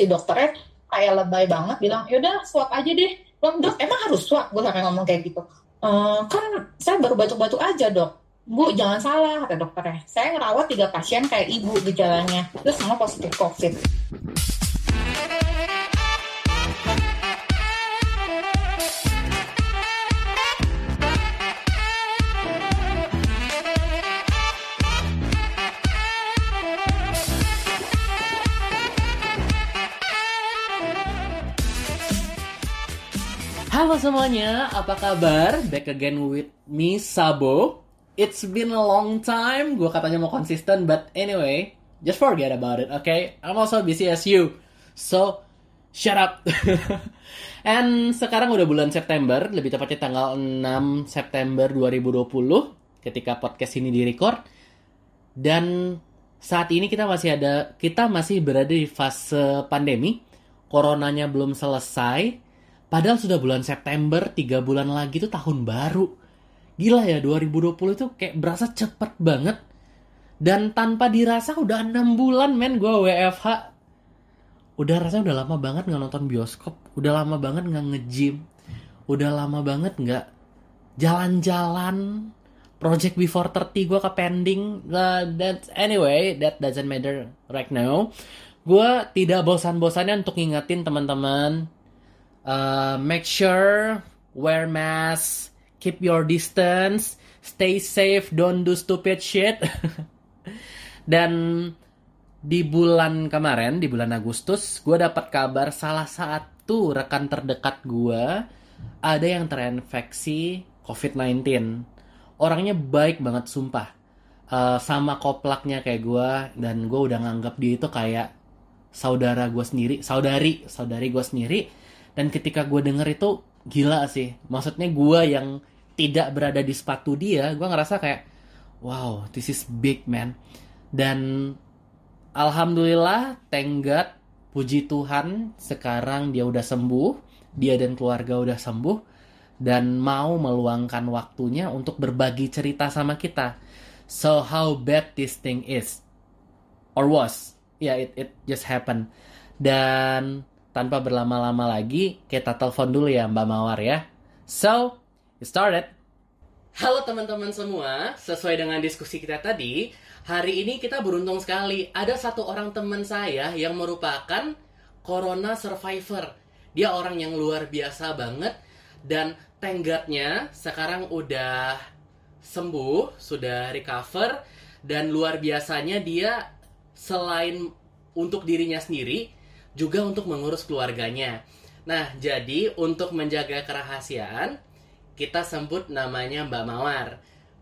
si dokternya kayak lebay banget bilang yaudah swab aja deh Loh, dok emang harus swab gue sampai ngomong kayak gitu "Eh, kan saya baru batuk-batuk aja dok Bu, jangan salah, kata dokternya. Saya ngerawat tiga pasien kayak ibu gejalanya. Terus semua positif COVID. Halo semuanya, apa kabar? Back again with me, Sabo. It's been a long time. Gue katanya mau konsisten, but anyway, just forget about it, okay? I'm also busy as you. So, shut up. And sekarang udah bulan September, lebih tepatnya tanggal 6 September 2020 ketika podcast ini direcord. Dan saat ini kita masih ada, kita masih berada di fase pandemi. Coronanya belum selesai. Padahal sudah bulan September, tiga bulan lagi tuh tahun baru. Gila ya, 2020 itu kayak berasa cepet banget. Dan tanpa dirasa udah 6 bulan men gue WFH. Udah rasanya udah lama banget nggak nonton bioskop. Udah lama banget nggak nge-gym. Udah lama banget nggak jalan-jalan. Project Before 30 gue ke pending. Uh, that, anyway, that doesn't matter right now. Gue tidak bosan-bosannya untuk ngingetin teman-teman Uh, make sure wear mask, keep your distance, stay safe, don't do stupid shit. Dan di bulan kemarin, di bulan Agustus, gue dapat kabar salah satu rekan terdekat gue ada yang terinfeksi COVID-19. Orangnya baik banget, sumpah. Uh, sama koplaknya kayak gue, dan gue udah nganggap dia itu kayak saudara gue sendiri, saudari, saudari gue sendiri dan ketika gue denger itu gila sih. Maksudnya gue yang tidak berada di sepatu dia gue ngerasa kayak wow this is big man. Dan alhamdulillah thank puji Tuhan sekarang dia udah sembuh dia dan keluarga udah sembuh dan mau meluangkan waktunya untuk berbagi cerita sama kita. So how bad this thing is or was. Yeah it it just happened. Dan tanpa berlama-lama lagi, kita telepon dulu ya Mbak Mawar ya. So, it started. Halo teman-teman semua, sesuai dengan diskusi kita tadi, hari ini kita beruntung sekali. Ada satu orang teman saya yang merupakan corona survivor. Dia orang yang luar biasa banget dan tenggatnya sekarang udah sembuh, sudah recover dan luar biasanya dia selain untuk dirinya sendiri, juga untuk mengurus keluarganya. Nah, jadi untuk menjaga kerahasiaan, kita sebut namanya Mbak Mawar.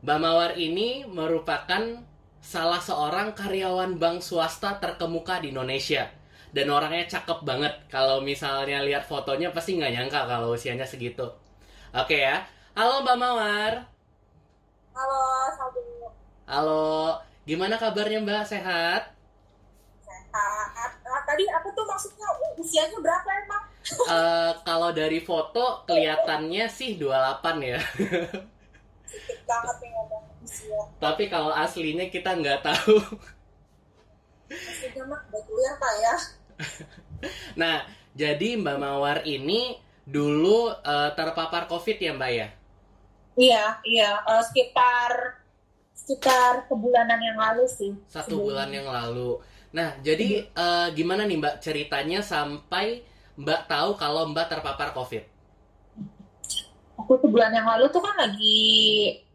Mbak Mawar ini merupakan salah seorang karyawan bank swasta terkemuka di Indonesia. Dan orangnya cakep banget. Kalau misalnya lihat fotonya pasti nggak nyangka kalau usianya segitu. Oke ya. Halo Mbak Mawar. Halo, Sabu. Halo. Gimana kabarnya Mbak? Sehat? Sehat. Tadi aku tuh maksudnya uh, usianya berapa emang? Eh, kalau dari foto kelihatannya sih 28 ya. Sedikit banget nih ngomong usia. Tapi kalau aslinya kita nggak tahu. Maksudnya mah udah kuliah pak ya. Nah, jadi Mbak Mawar ini dulu eh, terpapar COVID ya Mbak ya? Iya, iya. eh, sekitar sekitar sebulanan yang lalu sih. Satu Sebelum- bulan yang lalu. Nah, jadi eh, gimana nih Mbak ceritanya sampai Mbak tahu kalau Mbak terpapar COVID? Aku sebulan yang lalu tuh kan lagi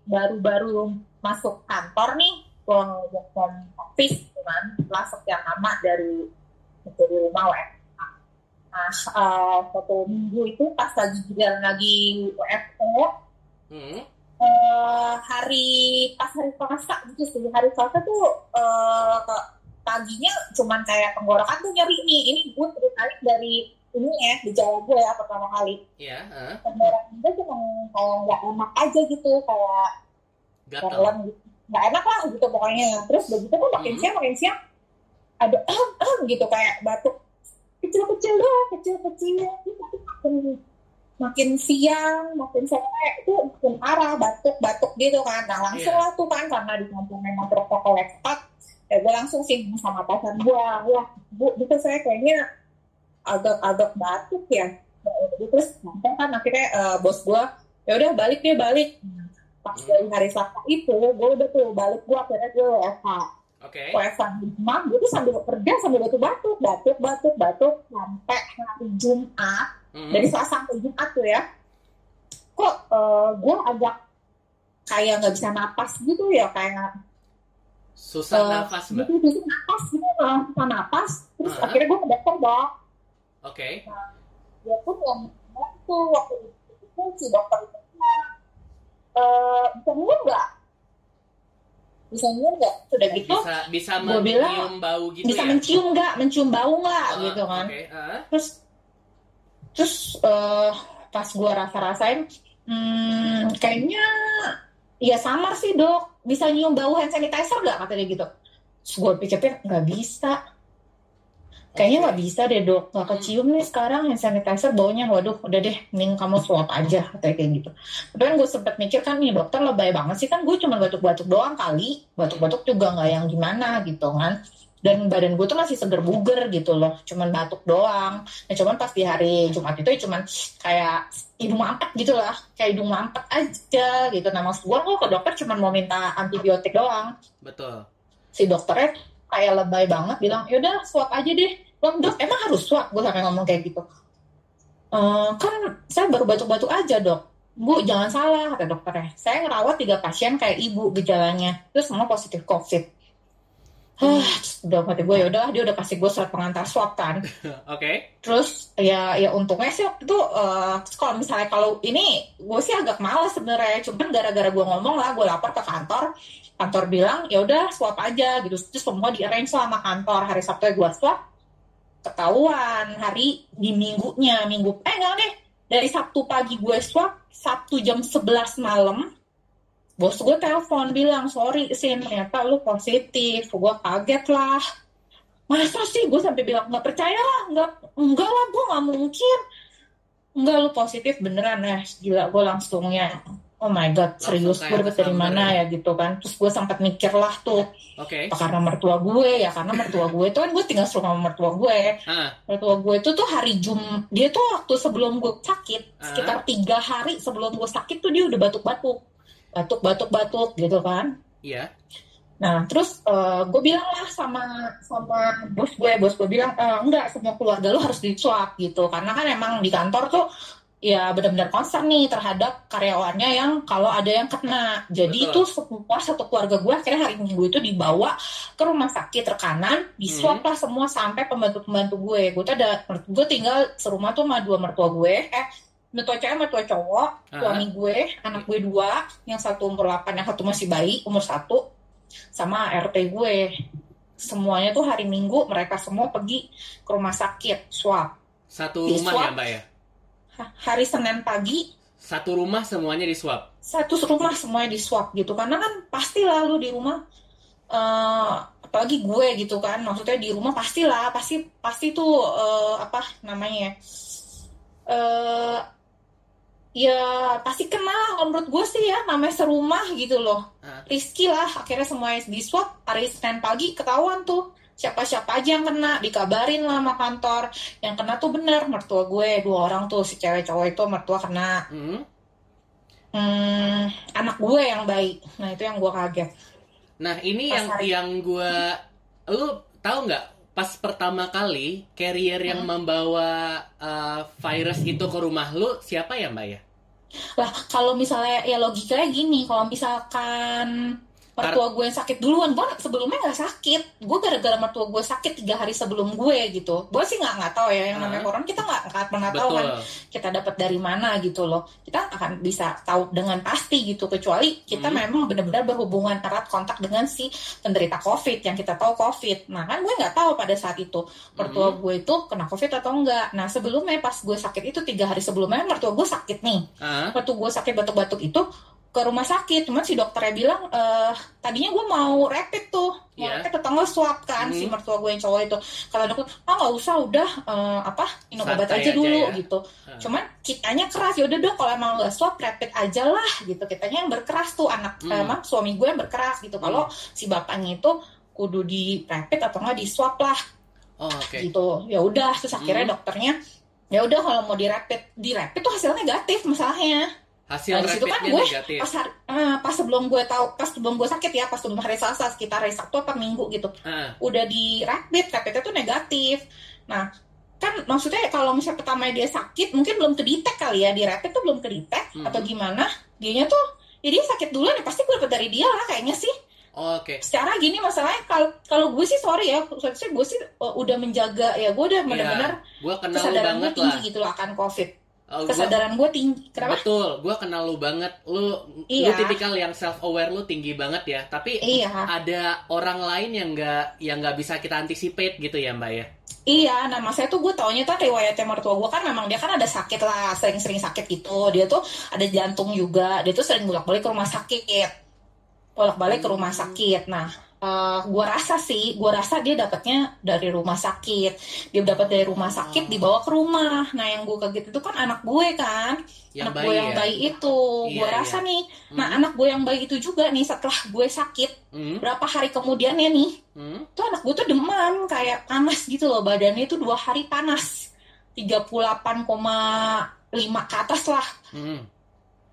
baru-baru masuk kantor nih, ke work from office kan, setelah sekian lama dari dari rumah WFH. Nah, satu minggu itu pas lagi jalan lagi WFH, Hmm? eh, hari pas hari Selasa gitu sih hari Selasa tuh eh, paginya cuman kayak tenggorokan tuh nyeri nih. Ini gue ceritain dari ini ya di Jawa gue ya pertama kali. Iya, heeh. tenggorokan gue cuma kayak nggak enak aja gitu kayak dalam gitu. Nggak enak lah gitu pokoknya. Terus begitu tuh makin Hmm. siang makin siang ada ah ah gitu kayak batuk. Kecil-kecil doang kecil-kecil. Tapi makin makin siang makin sore itu makin parah batuk-batuk gitu kan. Nah langsung Iya. lah tuh kan karena di kampung memang protokol ketat ya gue langsung sih sama pacar gue wah bu itu saya kayaknya agak-agak batuk ya terus sampai kan akhirnya eh, bos gue ya udah balik deh balik pas Hmm. dari hari Selasa itu gue udah tuh balik gue akhirnya gue WFH Oke. WFH di rumah gue tuh sambil kerja sambil batuk-batuk batuk batuk batuk sampai hari Jumat Mhm. dari Selasa sampai Jumat tuh ya kok gue agak kayak nggak bisa napas gitu ya kayak Susah eh, nafas, Mbak. bisa napas gitu nggak bisa napas terus Ah. akhirnya gue ke dokter dok Oke. dia pun yang waktu waktu itu si dokter itu eh bisa minum nggak bisa minum nggak sudah gitu Bisa bisa mencium bau gitu bisa ya. mencium nggak mencium bau nggak Ah, gitu kan Oke. ah. terus terus eh, pas gua rasa-rasain hmm, kayaknya ya samar sih dok bisa nyium bau hand sanitizer nggak? Katanya gitu. Terus gue pikir-pikir nggak bisa. Kayaknya nggak bisa deh dok. Nggak kecium nih sekarang hand sanitizer baunya. Waduh udah deh mending kamu swab aja katanya kayak gitu. Tapi kan gue sempet mikir kan nih dokter lebay banget sih. Kan gue cuma batuk-batuk doang kali. Batuk-batuk juga nggak yang gimana gitu kan dan badan gue tuh masih seger buger gitu loh. Cuman batuk doang. Nah cuman pas di hari Jumat itu ya cuman kayak hidung mampet gitu lah. Kayak hidung mampet aja gitu. Nah maksud gue kok ke dokter cuman mau minta antibiotik doang. Betul. si dokternya kayak lebay banget bilang yaudah swab aja deh. Bang dok emang harus swab? Gue sampai ngomong kayak gitu. "Eh, kan saya baru batuk-batuk aja dok. Bu jangan salah kata dokternya. Saya ngerawat tiga pasien kayak ibu gejalanya. Terus semua positif covid Terus udah mati gue yaudah dia udah kasih gue surat pengantar swab kan. Oke. terus ya ya untungnya sih waktu itu eh, kalau misalnya kalau ini gue sih agak males sebenarnya. Cuman gara-gara gue ngomong lah gue lapor ke kantor. Kantor bilang ya udah swab aja gitu. Terus semua di arrange sama kantor. Hari sabtu gue swab ketahuan. Hari di minggunya minggu eh enggak deh. Dari sabtu pagi gue swab sabtu jam 11 malam bos gue telepon bilang sorry sin ternyata lu positif. Gue kaget lah. Masa sih? Gue sampai bilang nggak percaya lah nggak enggak lah gue nggak mungkin. Enggak lu positif beneran ya gila gue langsung ya oh my god serius gue dapet dari mana ya. gitu kan. Terus gue sempat mikir lah tuh Oke. apa karena mertua gue ya? Karena mertua gue itu kan gue tinggal sama mertua gue. Ah. mertua gue itu tuh hari Jum dia tuh waktu sebelum gue sakit Ah. sekitar tiga hari sebelum gue sakit tuh dia udah batuk-batuk batuk-batuk-batuk gitu kan Iya. Nah, terus eh, gue bilang lah sama sama bos gue, bos gue bilang "Eh, enggak semua keluarga lu harus di swab gitu, karena kan emang di kantor tuh ya benar-benar concern nih terhadap karyawannya yang kalau ada yang kena. Jadi Betul. itu semua satu keluarga gue akhirnya hari minggu itu dibawa ke rumah sakit rekanan, di swab lah semua sampai pembantu-pembantu gue. Gue tuh ada gue tinggal serumah tuh sama dua mertua gue, eh mertua cewek mertua cowok, Ah. suami gue, anak gue dua, yang satu umur 8, yang satu masih bayi, umur satu, sama RT gue. Semuanya tuh hari Minggu mereka semua pergi ke rumah sakit swab. Satu Di rumah swab. ya, Mbak ya? Ha- Hari Senin pagi Satu rumah semuanya di swab. satu rumah semuanya di swab gitu karena kan pasti lalu di rumah eh apalagi gue gitu kan maksudnya di rumah pastilah pasti pasti tuh eh, apa namanya eh ya pasti kena kalau menurut gue sih ya namanya serumah gitu loh Ah. Rizky lah akhirnya semuanya di swab hari Senin pagi ketahuan tuh siapa-siapa aja yang kena dikabarin lah sama kantor yang kena tuh bener mertua gue dua orang tuh si cewek cowok itu mertua kena Hmm. Hmm, anak gue yang baik. Nah, itu yang gue kaget. Nah, ini Pas yang hari- yang gua lu tahu nggak pas pertama kali carrier yang Hmm. membawa uh, virus itu ke rumah lu siapa ya, Mbak ya? Lah, kalau misalnya ya logikanya gini, kalau misalkan mertua gue yang sakit duluan, gue sebelumnya nggak sakit. Gue gara-gara mertua gue sakit tiga hari sebelum gue gitu. Gue sih nggak nggak tahu ya yang namanya Ah. corona kita nggak nggak pernah tahu kan Betul. kita dapat dari mana gitu loh. Kita akan bisa tahu dengan pasti gitu kecuali kita Hmm. memang benar-benar berhubungan erat kontak dengan si penderita COVID yang kita tahu COVID. Nah kan gue nggak tahu pada saat itu mertua Hmm. gue itu kena COVID atau enggak. Nah sebelumnya pas gue sakit itu tiga hari sebelumnya mertua gue sakit nih. Ah, Waktu gue sakit batuk-batuk itu ke rumah sakit, cuman si dokternya bilang eh tadinya gue mau rapid tuh, mau Iya. rapid atau nggak swab kan si Hmm. mertua gue yang cowok itu. Kata dokter, ah nggak usah udah eh, apa minum obat aja aja dulu ya. gitu. Ah. Cuman kitanya keras ya udah dong kalau emang nggak swab rapid aja lah gitu. Kitanya yang berkeras tuh anak Hmm. emang suami gue yang berkeras gitu. Kalau si bapaknya itu kudu di rapid atau nggak di swab lah. Oh, oke. gitu ya udah terus akhirnya Hmm. dokternya ya udah kalau mau di rapid di rapid tuh hasilnya negatif masalahnya Hasil Nah, kan rapidnya gue negatif. pas eh, pas sebelum gue tahu pas sebelum gue sakit ya pas sebelum hari Selasa sekitar hari Sabtu apa Minggu gitu Ah, udah di rapid rapidnya tuh negatif nah kan maksudnya kalau misalnya pertama dia sakit mungkin belum kedetek kali ya di rapid tuh belum kedetek Hmm. atau gimana dianya tuh ya dia sakit duluan ya pasti gue dapet dari dia lah kayaknya sih oh, oke. secara gini masalahnya kalau kalau gue sih sorry ya maksudnya gue sih uh, udah menjaga ya gue udah benar-benar Gue kenal lu kesadaran gue Iya, tinggi lah. gitu loh akan covid Gua- kesadaran gue tinggi kenapa Betul, gue kenal lu banget. Lu, lu Iya. tipikal yang self aware lu tinggi banget ya. Tapi iya ada orang lain yang nggak yang nggak bisa kita anticipate gitu ya mbak ya. iya nah saya tuh gue taunya tuh riwayatnya mertua gue kan memang dia kan ada sakit lah sering-sering sakit gitu dia tuh ada jantung juga dia tuh sering bolak-balik ke rumah sakit bolak-balik ke rumah sakit nah eh, gue rasa sih gue rasa dia dapatnya dari rumah sakit. Dia dapat dari rumah sakit dibawa ke rumah. Nah yang gue kaget itu kan anak gue kan. Yang anak gue yang ya. bayi itu. Iya, gue rasa iya. nih. Nah Hmm, anak gue yang bayi itu juga nih setelah gue sakit hmm, berapa hari kemudiannya nih hmm. tuh anak gue tuh demam kayak panas gitu loh. Badannya itu dua hari panas. 38,5 ke atas lah. Hmm.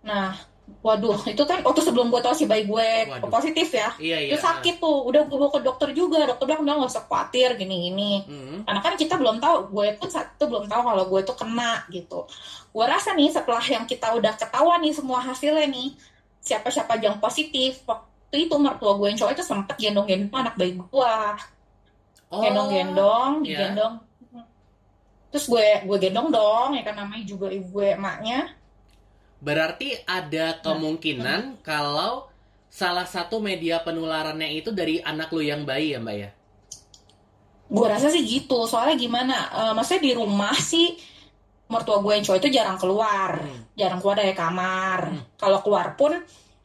nah waduh itu kan waktu sebelum gue tahu si bayi gue Waduh. positif ya Iya iya. itu sakit tuh udah gue bawa ke dokter juga dokter bilang udah nggak usah khawatir gini gini Hmm. karena kan kita belum tahu gue pun saat itu belum tahu kalau gue tuh kena gitu gue rasa nih setelah yang kita udah ketahuan nih semua hasilnya nih siapa-siapa yang positif waktu itu mertua gue yang cowok itu sempet gendong-gendong anak bayi gue Oh, gendong-gendong iya. digendong terus gue gue gendong dong ya kan namanya juga ibu gue emaknya Berarti ada kemungkinan kalau salah satu media penularannya itu dari anak lu yang bayi ya mbak ya. gue rasa sih gitu. Soalnya gimana? Eh, maksudnya di rumah sih mertua gue yang cowok itu jarang keluar. Hmm. jarang keluar dari kamar. Hmm. kalau keluar pun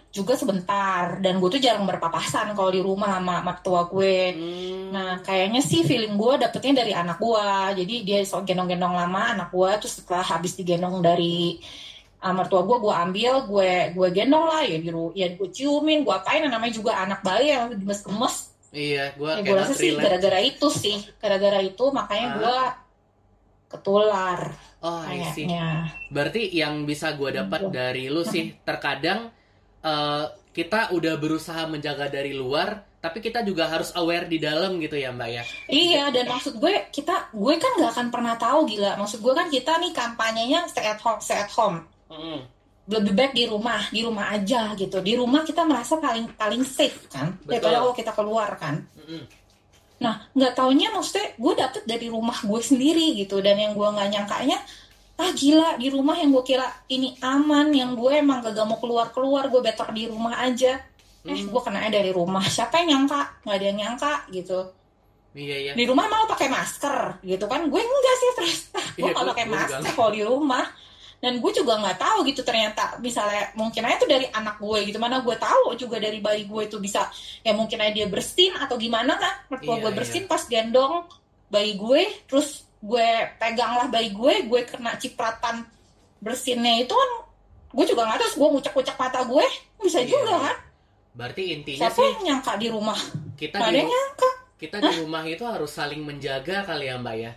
juga sebentar. Dan gue tuh jarang berpapasan kalau di rumah sama mertua gue. Hmm. nah kayaknya sih feeling gue dapetnya dari anak gue jadi dia so gendong-gendong lama anak gue terus setelah habis digendong dari uh, mertua gue gue ambil gue gue gendong lah ya di ya gue ciumin gue apain namanya juga anak bayi yang gemes-gemes Iya, gue ya, gue rasa sih gara-gara itu sih gara-gara itu makanya Ah. gue ketular Oh, kayaknya Berarti yang bisa gue dapat Gitu. dari lu sih terkadang eh, kita udah berusaha menjaga dari luar, tapi kita juga harus aware di dalam gitu ya mbak ya. Iya, dan maksud gue kita gue kan nggak akan pernah tahu gila. Maksud gue kan kita nih kampanyenya stay at home, stay at home. Mm. Lebih baik di rumah, di rumah aja gitu. Di rumah kita merasa paling paling safe kan, Betul. daripada kalau kita keluar kan. Mm-mm. Nah, nggak taunya maksudnya gue dapet dari rumah gue sendiri gitu. Dan yang gue nggak nyangkanya, ah gila di rumah yang gue kira ini aman, yang gue emang gak, mau keluar keluar, gue better di rumah aja. Eh, Hmm. gue kena dari rumah. Siapa yang nyangka? Nggak ada yang nyangka gitu. Iya iya. di rumah mau pakai masker gitu kan gue enggak sih terus gue Iya, nggak gua- pakai masker kalau di rumah dan gue juga nggak tahu gitu ternyata misalnya mungkin aja itu dari anak gue gitu. Mana gue tahu juga dari bayi gue itu bisa ya mungkin aja dia bersin atau gimana kan mertua Iya, gue bersin pas gendong bayi gue terus gue pegang lah bayi gue gue kena cipratan bersinnya itu kan gue juga nggak tahu gue ngucek-ngucek mata gue bisa Iya. juga kan? Berarti intinya siapa sih yang nyangka di rumah? Kita nggak di, ada yang nyangka. kita di rumah itu harus saling menjaga kali ya mbak ya.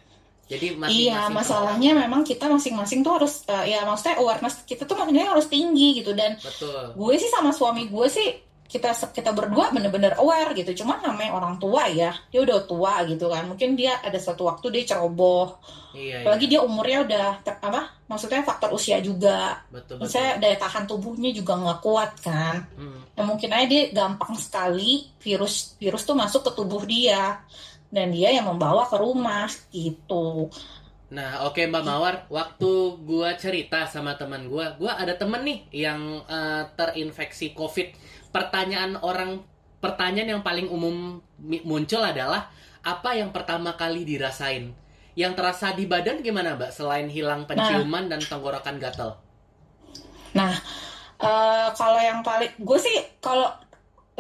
Jadi masing-masing Iya, masalahnya memang kita masing-masing tuh harus eh, ya maksudnya awareness kita tuh maksudnya harus tinggi gitu dan betul. gue sih sama suami gue sih kita kita berdua bener-bener aware gitu. Cuman namanya orang tua ya, dia udah tua gitu kan. Mungkin dia ada suatu waktu dia ceroboh. Iya, Apalagi iya. dia umurnya udah ter- apa? Maksudnya faktor usia juga. betul betul. Misalnya daya tahan tubuhnya juga nggak kuat kan. Hmm. Ya mungkin aja dia gampang sekali virus virus tuh masuk ke tubuh dia dan dia yang membawa ke rumah gitu. Nah, oke Mbak Mawar, waktu gua cerita sama teman gua, gua ada temen nih yang eh, terinfeksi COVID. Pertanyaan orang, pertanyaan yang paling umum muncul adalah apa yang pertama kali dirasain? Yang terasa di badan gimana, Mbak? Selain hilang penciuman dan tenggorokan gatel. Nah, eh, kalau yang paling gue sih kalau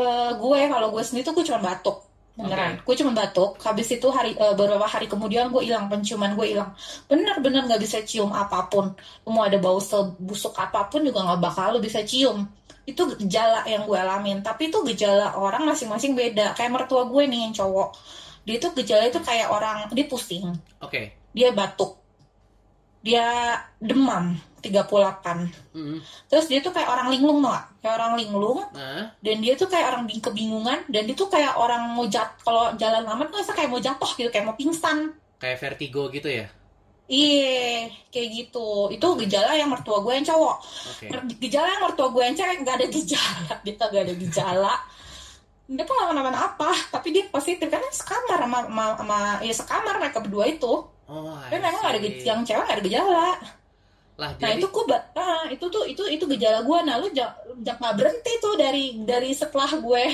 eh, gue kalau gue sendiri tuh gue cuma batuk beneran. Gue cuma batuk. Habis itu hari eh, beberapa hari kemudian gue hilang penciuman gue hilang. Bener-bener nggak bisa cium apa pun. Mau ada bau sebusuk apa pun juga nggak bakal lo bisa cium. Itu gejala yang gue alamin. Tapi itu gejala orang masing-masing beda. Kayak mertua gue nih yang cowok. Dia tuh gejala itu kayak orang dia pusing. Oke. dia batuk. Dia demam 38 Mm. terus dia tuh kayak orang linglung gak? kayak orang linglung. Nah, dan dia tuh kayak orang bing- kebingungan. Dan dia tuh kayak orang mau jat kalau jalan lama tuh kayak mau jatuh gitu kayak mau pingsan. Kayak vertigo gitu ya. iya kayak gitu. Itu gejala yang mertua gue yang cowok. Oke. gejala yang mertua gue yang cewek nggak ada gejala. Dia tuh gak ada gejala. Dia tuh gak kenapa-napa tapi dia positif. Karena sekamar sama, sama, sama ya sekamar mereka berdua itu. Oh, tapi memang gak ada yang cewek gak ada gejala Lah, Nah jadi itu gue, nah, itu tuh itu itu gejala gue. Nah lu jangan nggak berhenti tuh dari dari setelah gue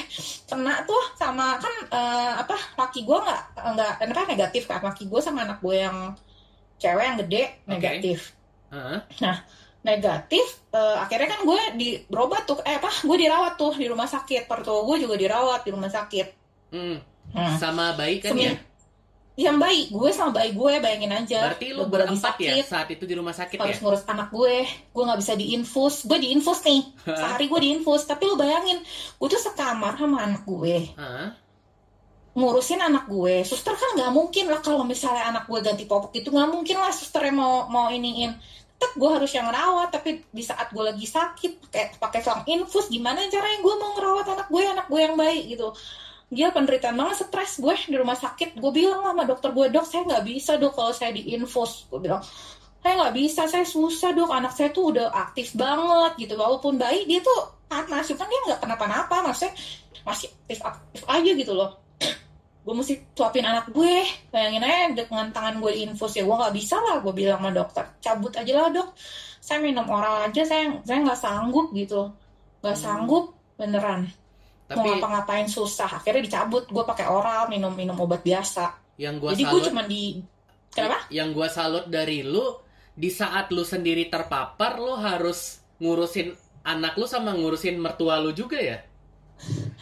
kena tuh sama kan eh, apa laki gue nggak nggak apa negatif kan laki gue sama anak gue yang cewek yang gede negatif. Heeh. Negatif eh, akhirnya kan gue di berobat tuh eh apa gue dirawat tuh di rumah sakit. Pertua gue juga dirawat di rumah sakit. Hmm. Hmm. Sama bayi kan Semi- ya? Yang baik gue sama bayi gue bayangin aja. Berarti lu berempat ya sakit. saat itu di rumah sakit harus ya? ngurus anak gue. Gue nggak bisa diinfus. Gue diinfus nih. Sehari gue diinfus. Tapi lu bayangin gue tuh sekamar sama anak gue. Hah? ngurusin anak gue. Suster kan nggak mungkin lah kalau misalnya anak gue ganti popok itu. Nggak mungkin lah susternya mau mau iniin. Tetap gue harus yang ngerawat tapi di saat gue lagi sakit pakai pakai selang infus gimana caranya gue mau ngerawat anak gue anak gue yang baik gitu dia penderitaan banget stres gue di rumah sakit. Gue bilang sama dokter gue dok saya nggak bisa dok kalau saya diinfus gue bilang saya nggak bisa saya susah dok. Anak saya tuh udah aktif banget gitu. Walaupun bayi dia tuh panas cuman dia nggak kenapa-napa maksudnya masih aktif aktif aja gitu loh. Gue mesti suapin anak gue. Bayangin aja dengan tangan gue diinfus ya gue nggak bisa lah gue bilang sama dokter. Cabut aja lah dok. Saya minum oral aja saya saya nggak sanggup gitu. Nggak Hmm. sanggup beneran mau Tapi ngapa-ngapain susah. Akhirnya dicabut. Gue pakai oral minum minum obat biasa. Yang gua jadi gue cuma di kenapa? Yang gua salut dari lu di saat lu sendiri terpapar lu harus ngurusin anak lu sama ngurusin mertua lu juga ya?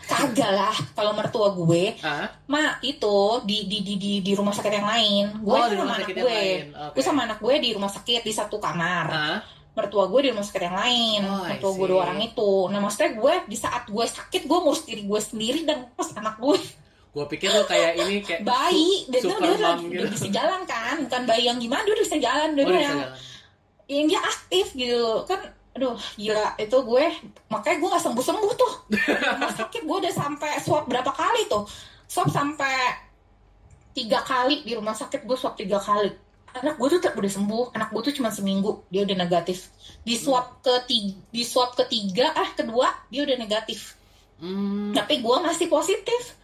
kagak lah. Kalau mertua gue Ah? ma itu di di di di, di rumah sakit yang lain. Gue Oh, di sama rumah anak sakit yang gue. gue sama anak gue di rumah sakit di satu kamar? Mertua gue di rumah sakit yang lain Oh, mertua gue dua orang itu. Nah maksudnya gue di saat gue sakit gue ngurus diri gue sendiri dan ngurus anak gue. Gua pikir lu kayak ini kayak bayi. dan dia udah, gitu. bisa jalan kan? Bukan bayi yang gimana dia udah bisa jalan. Dia Oh, udah bisa yang jalan. yang dia aktif gitu. Kan aduh gila. Itu gue makanya gue gak sembuh sembuh tuh. Rumah sakit gue udah sampai swab berapa kali tuh? Swab sampai tiga kali di rumah sakit gue swab tiga kali anak gue tuh udah sembuh. Anak gue tuh cuma seminggu dia udah negatif. Di swab ketiga di swab ketiga ah kedua dia udah negatif. Hmm. tapi gue masih positif.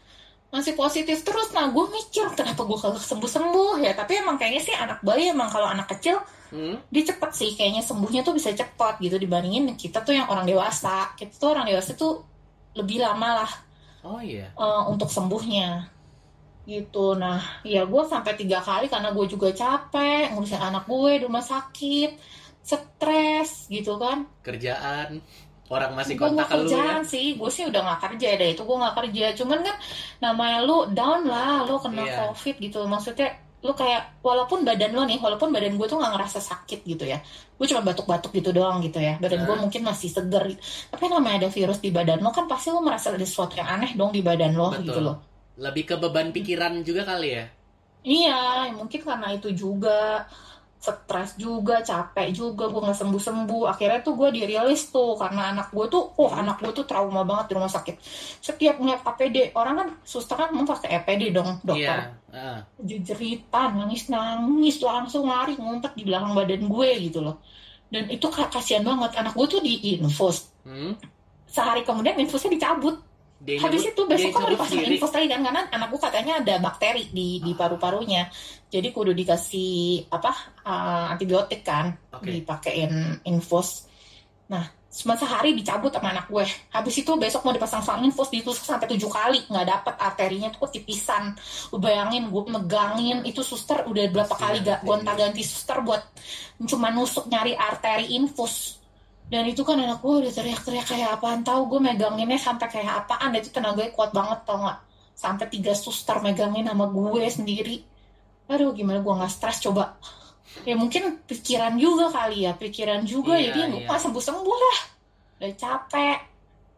Masih positif terus. Nah gue mikir kenapa gue kagak sembuh sembuh ya tapi emang kayaknya sih anak bayi emang kalau anak kecil Hmm. dia cepet sih. Kayaknya sembuhnya tuh bisa cepet gitu dibandingin kita tuh yang orang dewasa. Kita tuh orang dewasa tuh lebih lama lah Oh iya. eh, untuk sembuhnya gitu nah ya gue sampai tiga kali karena gue juga capek ngurusin anak gue di rumah sakit stres gitu kan Kerjaan orang masih gue kontak nggak ke lu ya. kerjaan sih gue sih udah nggak kerja deh itu gue nggak kerja cuman kan namanya lu down lah lu kena Iya. covid gitu maksudnya lu kayak walaupun badan lo nih walaupun badan gue tuh nggak ngerasa sakit gitu ya gue cuma batuk-batuk gitu doang gitu ya badan gue Nah. mungkin masih seger tapi namanya ada virus di badan lo kan pasti lo merasa ada sesuatu yang aneh dong di badan lo Betul. gitu loh Lebih ke beban pikiran juga kali ya. iya mungkin karena itu juga stres juga capek juga gue nggak sembuh sembuh akhirnya tuh gue dirilis tuh karena anak gue tuh oh anak gue tuh trauma banget di rumah sakit setiap ngeliat APD orang kan suster kan mau pakai APD dong dokter Iya. Ah. jeritan nangis nangis langsung lari ngumpet di belakang badan gue gitu loh dan itu ka- kasihan banget anak gue tuh di infus Hmm. sehari kemudian infusnya dicabut Dia habis nyebut- itu besok kan mau dipasang infus lagi kan karena anak gue katanya ada bakteri di di paru-parunya. Jadi kudu dikasih apa uh, antibiotik kan Oke. dipakein infus. Nah cuma sehari dicabut sama anak gue. Habis itu besok mau dipasang selang infus ditusuk sampai tujuh kali. Nggak dapet arterinya tuh ketipisan lu bayangin gue megangin. Itu suster udah berapa kali gak gonta ganti suster buat cuma nusuk nyari arteri infus dan itu kan anak gue udah teriak-teriak kayak apaan tahu gue meganginnya sampai kayak apaan itu tenaganya kuat banget tau nggak sampai tiga suster megangin sama gue sendiri aduh gimana gue nggak stres coba ya mungkin pikiran juga kali ya pikiran juga Iya, jadi gue iya. sembuh sembuh lah udah capek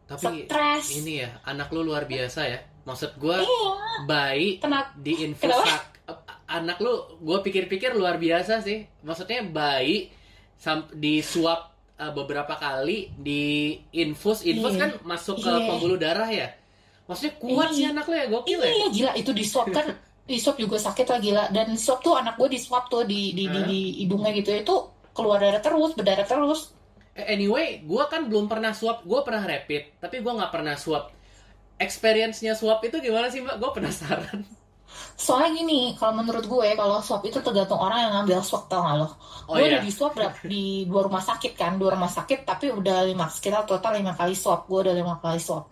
Tapi stres ini ya, anak lu luar biasa ya. Maksud gue Iya. bayi Kenapa? di infus Kenapa? sak- anak lu gue pikir-pikir luar biasa sih maksudnya bayi sam- disuap uh, beberapa kali di infus infus Iya. kan masuk ke Iya. pembuluh darah ya? Maksudnya kuat Iya. sih anak lu ya gokil ya? Iya gila itu di swab kan di swab juga sakit lah gila. Dan swab tuh anak gue di swab tuh di di, di, di hidungnya gitu itu keluar darah terus berdarah terus. Eh, anyway gue kan belum pernah swab gue pernah rapid tapi gue nggak pernah swab. Experience-nya swab itu gimana sih mbak? Gue penasaran soalnya gini kalau menurut gue kalau swab itu tergantung orang yang ngambil swab tau gak lo? Oh gue iya. udah di swab di dua rumah sakit kan dua rumah sakit tapi udah lima sekitar total lima kali swab. Gue udah lima kali swab.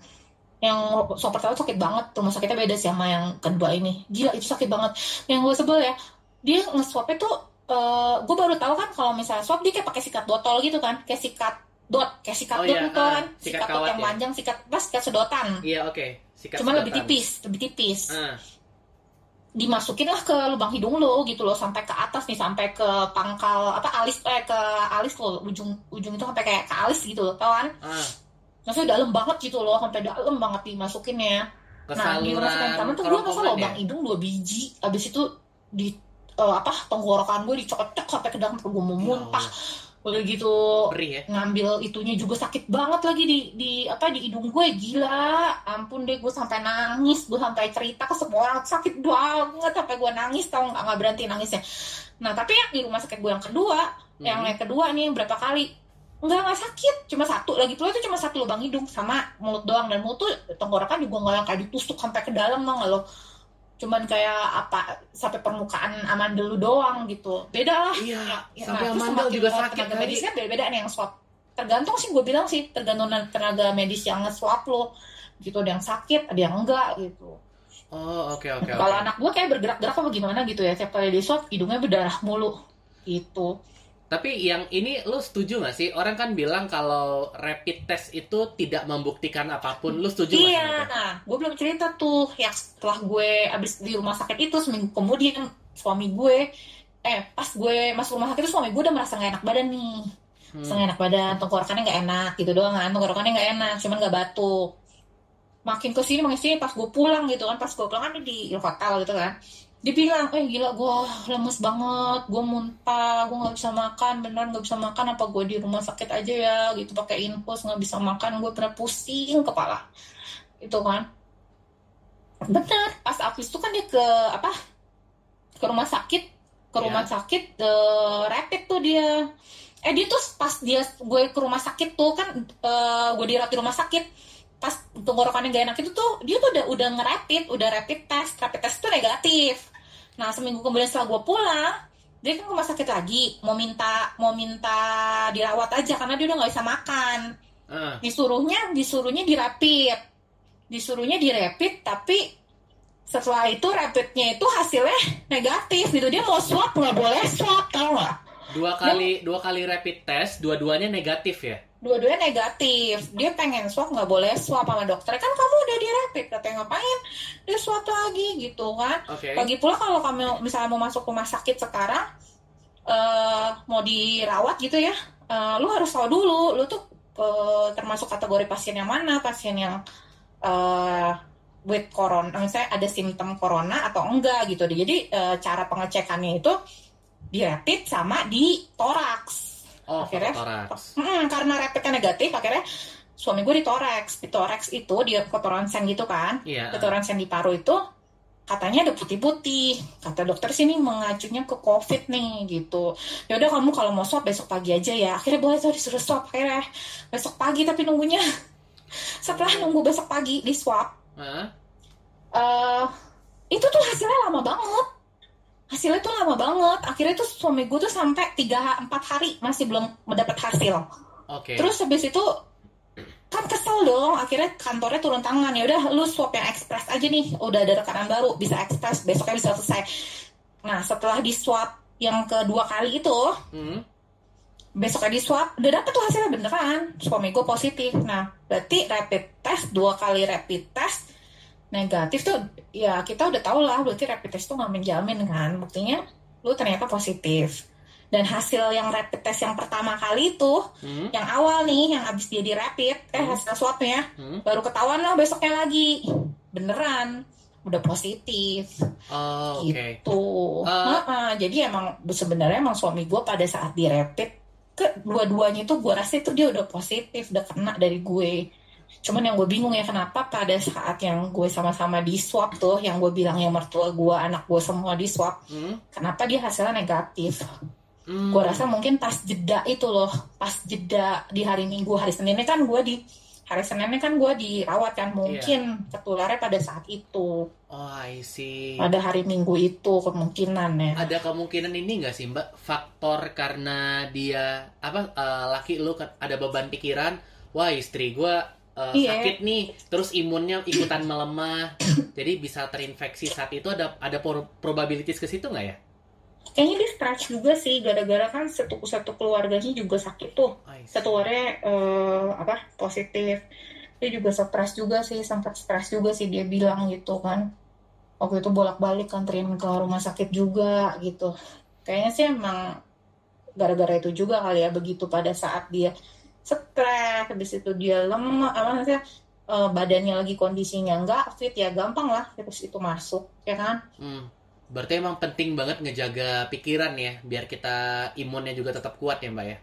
Yang swab pertama sakit banget rumah sakitnya beda sih sama yang kedua ini. Gila itu sakit banget. Yang gue sebel ya dia nge-swabnya tuh eh, gue baru tahu kan kalau misalnya swab dia kayak pakai sikat botol gitu kan kayak sikat dot kayak sikat Oh dot iya, gitu ah, kan sikat sikat dot kawat yang ya. panjang sikat pas sikat sedotan. Iya oke. Sikat cuma lebih tipis lebih tipis. Ah dimasukin lah ke lubang hidung lo gitu loh sampai ke atas nih sampai ke pangkal apa alis eh ke alis lo ujung ujung itu sampai kayak ke alis gitu loh tau kan? Ah. Maksudnya dalam banget gitu loh sampai dalam banget dimasukinnya. Ke nah di rumah sakit pertama tuh gue masa lubang ya? hidung dua biji abis itu di eh, apa tenggorokan gue dicocok sampai ke dalam gue mau muntah udah gitu perih ya. ngambil itunya juga sakit banget lagi di di apa di hidung gue. Gila. Ampun deh gue sampai nangis. Gue sampai cerita ke semua orang. Sakit banget. Sampai gue nangis tau nggak? Nggak berhenti nangisnya. Nah tapi yang di rumah sakit gue yang kedua yang Hmm. yang kedua nih yang berapa kali? Nggak nggak sakit. Cuma satu lagi pula itu cuma satu lubang hidung. Sama mulut doang. Dan mulut tuh tenggorokan juga nggak yang kayak ditusuk sampai ke dalam tau nggak lo cuman kayak apa sampai permukaan amandel lu doang gitu. Beda lah. Iya Ya, sampai nah, amandel juga sakit tenaga medisnya beda-beda nih yang swab. Tergantung sih gue bilang sih tergantung tenaga medis yang nge-swab lo gitu ada yang sakit ada yang enggak gitu. Oh oke oke kalau oke. anak gue kayak bergerak-gerak apa gimana gitu ya. Tiap kali di swab hidungnya berdarah mulu. Gitu Tapi yang ini lu setuju gak sih? Orang kan bilang kalau rapid test itu tidak membuktikan apa pun. Lu setuju gak iya sama itu? nah gue belum cerita tuh yang setelah gue abis di rumah sakit itu seminggu kemudian suami gue eh pas gue masuk rumah sakit itu suami gue udah merasa gak enak badan nih Hmm. Setengah enak badan, tenggorokannya nggak enak gitu doang kan, tenggorokannya nggak enak, cuman nggak batuk. Makin ke sini makin ke sini pas gue pulang gitu kan, pas gue pulang kan di hotel gitu kan. Dia bilang, eh gila gue lemes banget, gue muntah, gue nggak bisa makan, beneran nggak bisa makan, apa gue di rumah sakit aja ya, gitu pakai infus nggak bisa makan, gue pernah pusing kepala, itu kan. Bener, pas abis itu kan dia ke apa? Ke rumah sakit, ke rumah sakit, eh, rapid tuh dia eh dia tuh pas dia gue ke rumah sakit tuh kan eh, gue dirawat di rumah sakit pas tenggorokannya gak enak itu tuh dia tuh udah udah ngerapid udah rapid test. Rapid test tuh negatif. Nah seminggu kemudian setelah gue pulang dia kan ke rumah sakit lagi. Mau minta mau minta dirawat aja karena dia udah nggak bisa makan. Ah, disuruhnya disuruhnya dirapid. Disuruhnya dirapid tapi setelah itu rapidnya itu hasilnya negatif gitu. Dia mau swab nggak boleh swab tau nggak? Dua kali dua kali rapid test, dua-duanya negatif ya. Dua-duanya negatif. Dia pengen swab nggak boleh swab sama dokter. Kan kamu udah di rapid katanya ngapain dia swab lagi? Gitu kan. Oke. lagi pula kalau kamu misalnya mau masuk rumah sakit sekarang eh mau dirawat gitu ya eh, lu harus tahu dulu lu tuh eh, termasuk kategori pasien yang mana? Pasien yang eh with corona misalnya ada simptom corona atau enggak gitu. Jadi eh, cara pengecekannya itu di rapid sama di toraks Oh, Akhirnya-. Hmm, karena rapidnya negatif akhirnya suami gue di toraks di toraks itu dia foto ronsen gitu kan? Iya. foto ronsen di paru itu katanya ada putih-putih. Kata dokter sini mengacunya ke covid nih gitu. Ya udah kamu kalau mau swab besok pagi aja ya. Akhirnya boleh tuh disuruh swab akhirnya besok pagi tapi nunggunya. Setelah nunggu besok pagi di swab Hah? eh itu tuh hasilnya lama banget hasilnya tuh lama banget. Akhirnya tuh suami gue tuh sampai 3 4 hari masih belum mendapat hasil. Oke. terus habis itu kan kesel dong. Akhirnya kantornya turun tangan. Ya udah lu swab yang ekspres aja nih. Udah ada rekanan baru bisa ekspres. Besoknya bisa selesai. Nah setelah di swab yang kedua kali itu Hmm. besoknya di swab udah dapet tuh hasilnya beneran. Suami gue positif. Nah berarti rapid test dua kali rapid test negatif tuh ya kita udah tau lah berarti rapid test tuh nggak menjamin kan buktinya lu ternyata positif dan hasil yang rapid test yang pertama kali itu Hmm. yang awal nih yang abis dia di rapid eh Hmm. hasil swabnya Hmm. baru ketahuan lah besoknya lagi beneran udah positif Oh, oke. gitu. Eh. Heeh, jadi emang sebenarnya emang suami gue pada saat di rapid ke dua-duanya itu gue rasa itu dia udah positif, udah kena dari gue. Cuman yang gue bingung ya kenapa pada saat yang gue sama-sama di swab tuh, yang gue bilang yang mertua gue, anak gue semua di swab, Hmm? kenapa dia hasilnya negatif? Hmm. Gue rasa mungkin pas jeda itu loh, pas jeda di hari Minggu, hari Seninnya kan gue di hari Seninnya kan gue dirawat kan mungkin ketularnya pada saat itu, Oh, I see. pada hari Minggu itu kemungkinan ya. Ada kemungkinan ini nggak sih Mbak faktor karena dia apa eh, laki lu ada beban pikiran, wah istri gua eh, Iya. sakit nih, terus imunnya ikutan melemah, jadi bisa terinfeksi saat itu ada ada pro- probabilities ke situ nggak ya? Kayaknya dia stres juga sih, gara-gara kan satu satu keluarganya juga sakit tuh. Satu orangnya eh, apa positif. Dia juga stres juga sih, sempat stres juga sih dia bilang gitu kan. Waktu itu bolak-balik anterin ke rumah sakit juga gitu. Kayaknya sih emang gara-gara itu juga kali ya begitu pada saat dia stres, habis itu dia lemah, apa maksudnya eh, badannya lagi kondisinya nggak fit ya gampang lah virus itu masuk, ya kan? Hmm. Berarti emang penting banget ngejaga pikiran ya, biar kita imunnya juga tetap kuat ya Mbak ya.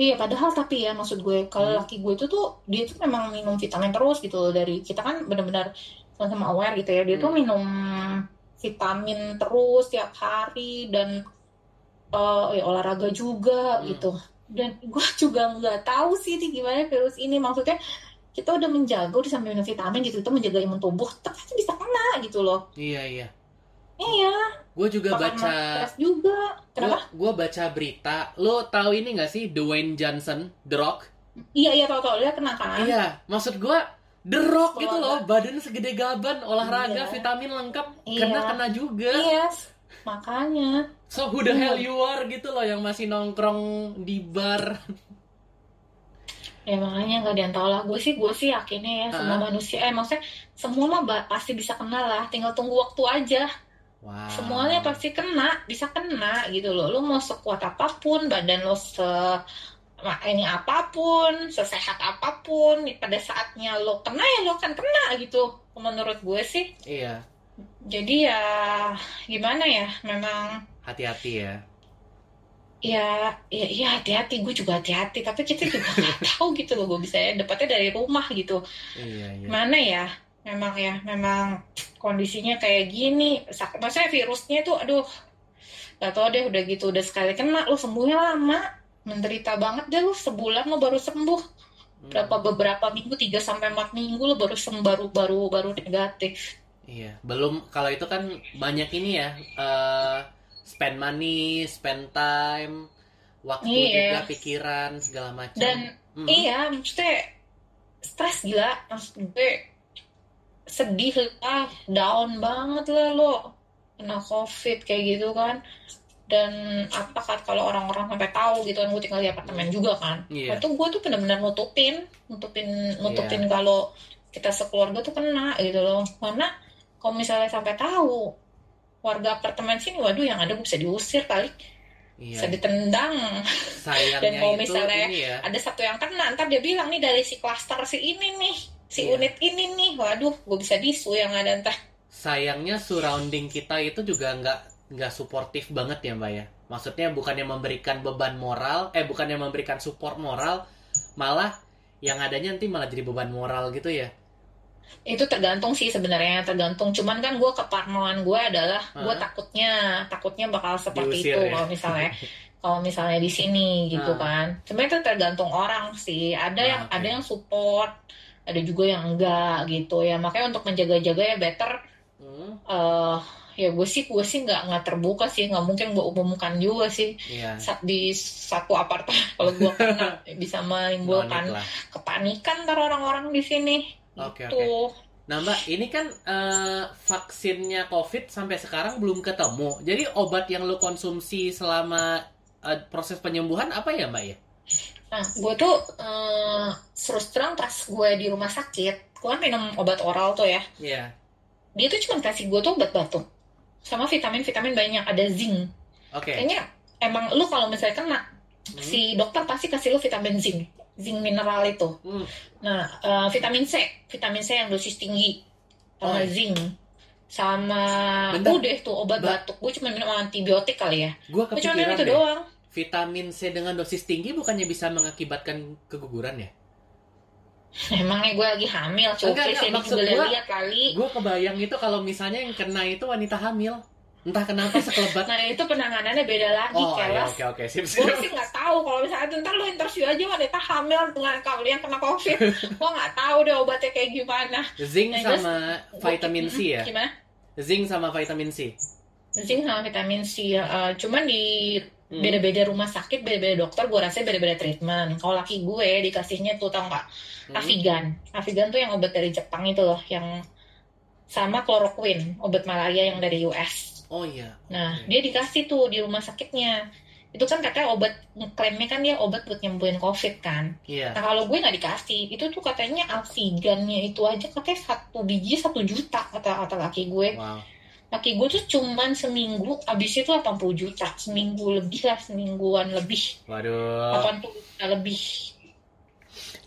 Iya, padahal tapi ya maksud gue kalau Hmm. laki gue itu tuh dia tuh memang minum vitamin terus gitu loh dari kita kan benar-benar sama-sama aware gitu ya dia tuh Hmm. minum vitamin terus tiap hari dan eh, ya, olahraga juga Hmm. gitu dan gue juga nggak tahu sih ini gimana virus ini. Maksudnya kita udah menjaga udah sambil minum vitamin gitu itu menjaga imun tubuh tapi bisa kena gitu loh. Iya iya. iya. Gue juga bakal baca juga. Kenapa? Gue baca berita, lo tahu ini gak sih Dwayne Johnson, The Rock? iya iya tau tau dia kena kan? Iya, maksud gue The Rock gitu loh, badan segede gaban, olahraga, Iya. vitamin lengkap, Iya. kena kena juga. iya. Makanya So who the hell you are gitu loh yang masih nongkrong di bar. Ya makanya nggak ada yang tahu lah. Gue sih, gue sih yakinnya ya semua Ah. manusia. Eh maksudnya semua mah pasti bisa kena lah. Tinggal tunggu waktu aja. Wow. Semuanya pasti kena, bisa kena gitu loh. Lu mau sekuat apa pun, badan lo se ini apa pun, sesehat apa pun, pada saatnya lo kena ya lo akan kena gitu. Menurut gue sih. Iya, Jadi ya gimana ya? Memang hati-hati ya. ya ya, ya hati-hati. Gue juga hati-hati. Tapi kita juga nggak tahu gitu loh. Gue bisa ya dapatnya dari rumah gitu. Iya, iya. mana ya memang ya memang kondisinya kayak gini maksudnya virusnya tuh aduh gak tau deh udah gitu udah sekali kena lu sembuhnya lama menderita banget deh lu sebulan lu baru sembuh Hmm, berapa beberapa minggu 3 sampai 4 minggu lu baru sembuh baru baru baru negatif Iya, belum kalau itu kan banyak ini ya, eh, spend money, spend time, waktu Iya. juga, pikiran segala macam. dan Hmm. iya maksudnya stres gila maksud gue sedih lah down banget lah lo kena covid kayak gitu kan dan apa kan kalau orang-orang sampai tahu gitu kan gue tinggal di apartemen juga kan Iya. itu gue tuh benar-benar nutupin nutupin nutupin kalau kita sekeluarga tuh kena gitu loh karena kalau misalnya sampai tahu warga apartemen sini waduh yang ada gue bisa diusir kali Iya. bisa ditendang Sayangnya Dan kalau itu misalnya ya. ada satu yang kena ntar dia bilang nih dari si klaster si ini nih si Iya. unit ini nih waduh gue bisa disu yang ada ntar sayangnya surrounding kita itu juga nggak nggak suportif banget ya mbak ya maksudnya bukannya memberikan beban moral eh bukannya memberikan support moral malah yang adanya nanti malah jadi beban moral gitu ya itu tergantung sih sebenarnya tergantung. Cuman kan gue keparnoan gue adalah gue Hah? takutnya takutnya bakal seperti Diusir itu ya? kalau misalnya kalau misalnya di sini gitu kan. Cuma itu tergantung orang sih. Ada Ah, yang oke. ada yang support ada juga yang enggak gitu ya. Makanya untuk menjaga-jaga ya better Hmm, eh ya gue sih gue sih nggak nggak terbuka sih. Nggak mungkin gue umumkan juga sih. Sa- di satu apartemen. Kalau gue kena bisa menimbulkan kepanikan ntar orang-orang di sini Oke, gitu. nah mbak ini kan eh, vaksinnya covid sampai sekarang belum ketemu. Jadi obat yang lu konsumsi selama eh, proses penyembuhan apa ya mbak ya? Nah gue tuh eh, terus terang pas gue di rumah sakit gue kan minum obat oral tuh ya. Iya. Dia tuh cuma kasih gue tuh obat batuk sama vitamin vitamin banyak ada zinc. Oke. Kayaknya emang lu kalau misalnya kena Hmm, si dokter pasti kasih lu vitamin zinc zinc mineral itu hmm, Nah, eh, vitamin C, vitamin C yang dosis tinggi. sama Oh, iya. zinc sama Bentar. udah tuh obat Ba- batuk gue cuma minum antibiotik kali ya Gue gue cuma minum kepikiran itu deh. doang Vitamin C dengan dosis tinggi bukannya bisa mengakibatkan keguguran ya? emangnya gue lagi hamil Enggak, coba enggak, sih maksud lihat kali Gue kebayang itu kalau misalnya yang kena itu wanita hamil. Entah kenapa sekelebat. nah itu penanganannya beda lagi oh, iya, kelas oke oke sip gue sip. sih nggak tahu kalau misalnya ntar lu interview aja wanita hamil dengan kamu yang kena covid gue nggak tahu deh obatnya kayak gimana Zinc Nah, sama vitamin C ya? gimana Zinc sama vitamin C. zinc sama vitamin C eh, cuman di Hmm. beda-beda rumah sakit beda-beda dokter gue rasa beda-beda treatment kalau laki gue dikasihnya tuh tau nggak Hmm. Avigan Avigan tuh yang obat dari Jepang itu loh yang sama chloroquine obat malaria yang dari US Oh iya. nah Oke. dia dikasih tuh di rumah sakitnya itu kan katanya obat klaimnya kan dia obat buat nyembuhin covid kan Iya. Nah kalau gue nggak dikasih, itu tuh katanya alfigannya itu aja katanya satu biji satu juta kata kata laki gue. Wow. Laki gue tuh cuman seminggu, abis itu 80 juta, seminggu lebih lah, semingguan lebih, Waduh. 80 juta lebih.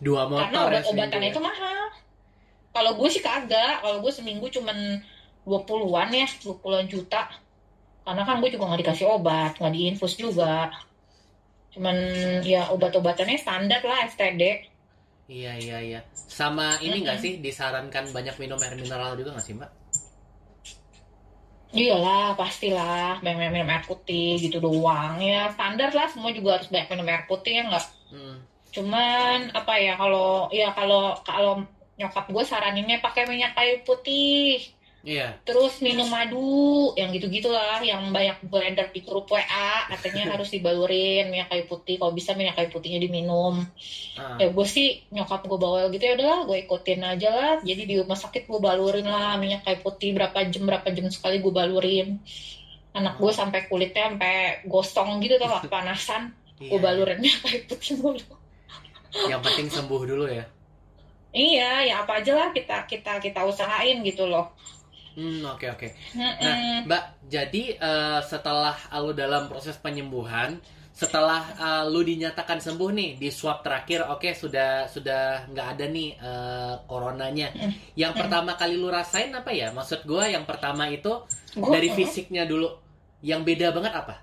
Dua motor Karena ya obat-obatan seminggu itu mahal. Kalau gue sih kagak, kalau gue seminggu cuman 20-an ya, 20-an juta. Karena kan gue juga nggak dikasih obat, nggak diinfus juga. Cuman ya obat-obatannya standar lah, STD. Iya iya iya. Sama ini nggak Mm-mm. sih disarankan banyak minum air mineral juga nggak sih mbak? Iyalah, pastilah. Banyak minum air putih gitu doang. Ya, standar lah. Semua juga harus banyak minum air putih ya nggak? Hmm. Cuman apa ya kalau ya kalau kalau nyokap gue saraninnya pakai minyak kayu putih. Iya. Terus minum madu, yang gitu-gitulah, yang banyak blender di grup WA, katanya harus dibalurin minyak kayu putih. Kalau bisa minyak kayu putihnya diminum. Ah. Ya gue sih nyokap gue bawel gitu ya udahlah, gue ikutin aja lah. Jadi di rumah sakit gue balurin lah minyak kayu putih berapa jam berapa jam sekali gue balurin. Anak gue sampai kulitnya sampai gosong gitu tuh kepanasan. Iya, Gue balurin minyak kayu putih mulu. Yang penting sembuh dulu ya. Iya, ya apa aja lah kita kita kita usahain gitu loh. Hmm oke oke. Mm-mm. Nah mbak, jadi eh, setelah lu dalam proses penyembuhan, setelah eh, lu dinyatakan sembuh nih di swab terakhir, oke sudah sudah nggak ada nih eh, coronanya. Yang pertama kali lu rasain apa ya? Maksud gua yang pertama itu dari fisiknya dulu. Yang beda banget apa?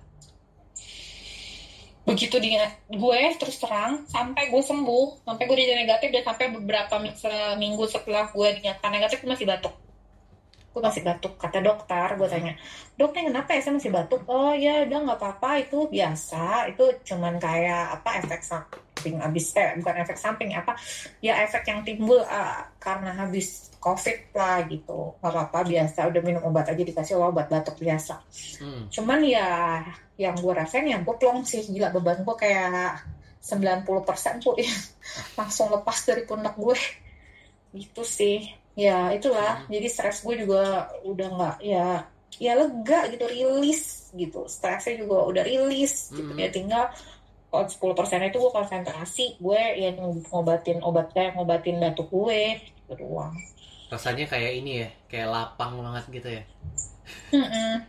begitu dia gue terus terang sampai gue sembuh sampai gue dinyatakan negatif dan sampai beberapa mi- seminggu setelah gue dinyatakan negatif gue masih batuk gue masih batuk kata dokter. Gue tanya dokter kenapa ya? Saya masih batuk. Oh ya udah nggak apa-apa. Itu biasa. Itu cuman kayak apa efek samping abis eh bukan efek samping apa ya efek yang timbul ah, karena habis covid lah gitu. Nggak apa-apa biasa. Udah minum obat aja dikasih obat batuk biasa. Hmm. cuman ya yang gue rasain ya gue plong sih. Gila beban gue kayak 90% tuh ya langsung lepas dari pundak gue. Gitu sih ya itulah jadi stres gue juga udah nggak ya ya lega gitu rilis gitu stresnya juga udah rilis gitu Mhm. ya tinggal kalau 10% itu gue konsentrasi gue yang ngobatin obat kayak ngobatin batuk gue gitu doang Rasanya kayak ini ya, kayak lapang banget gitu ya. Mm-mm.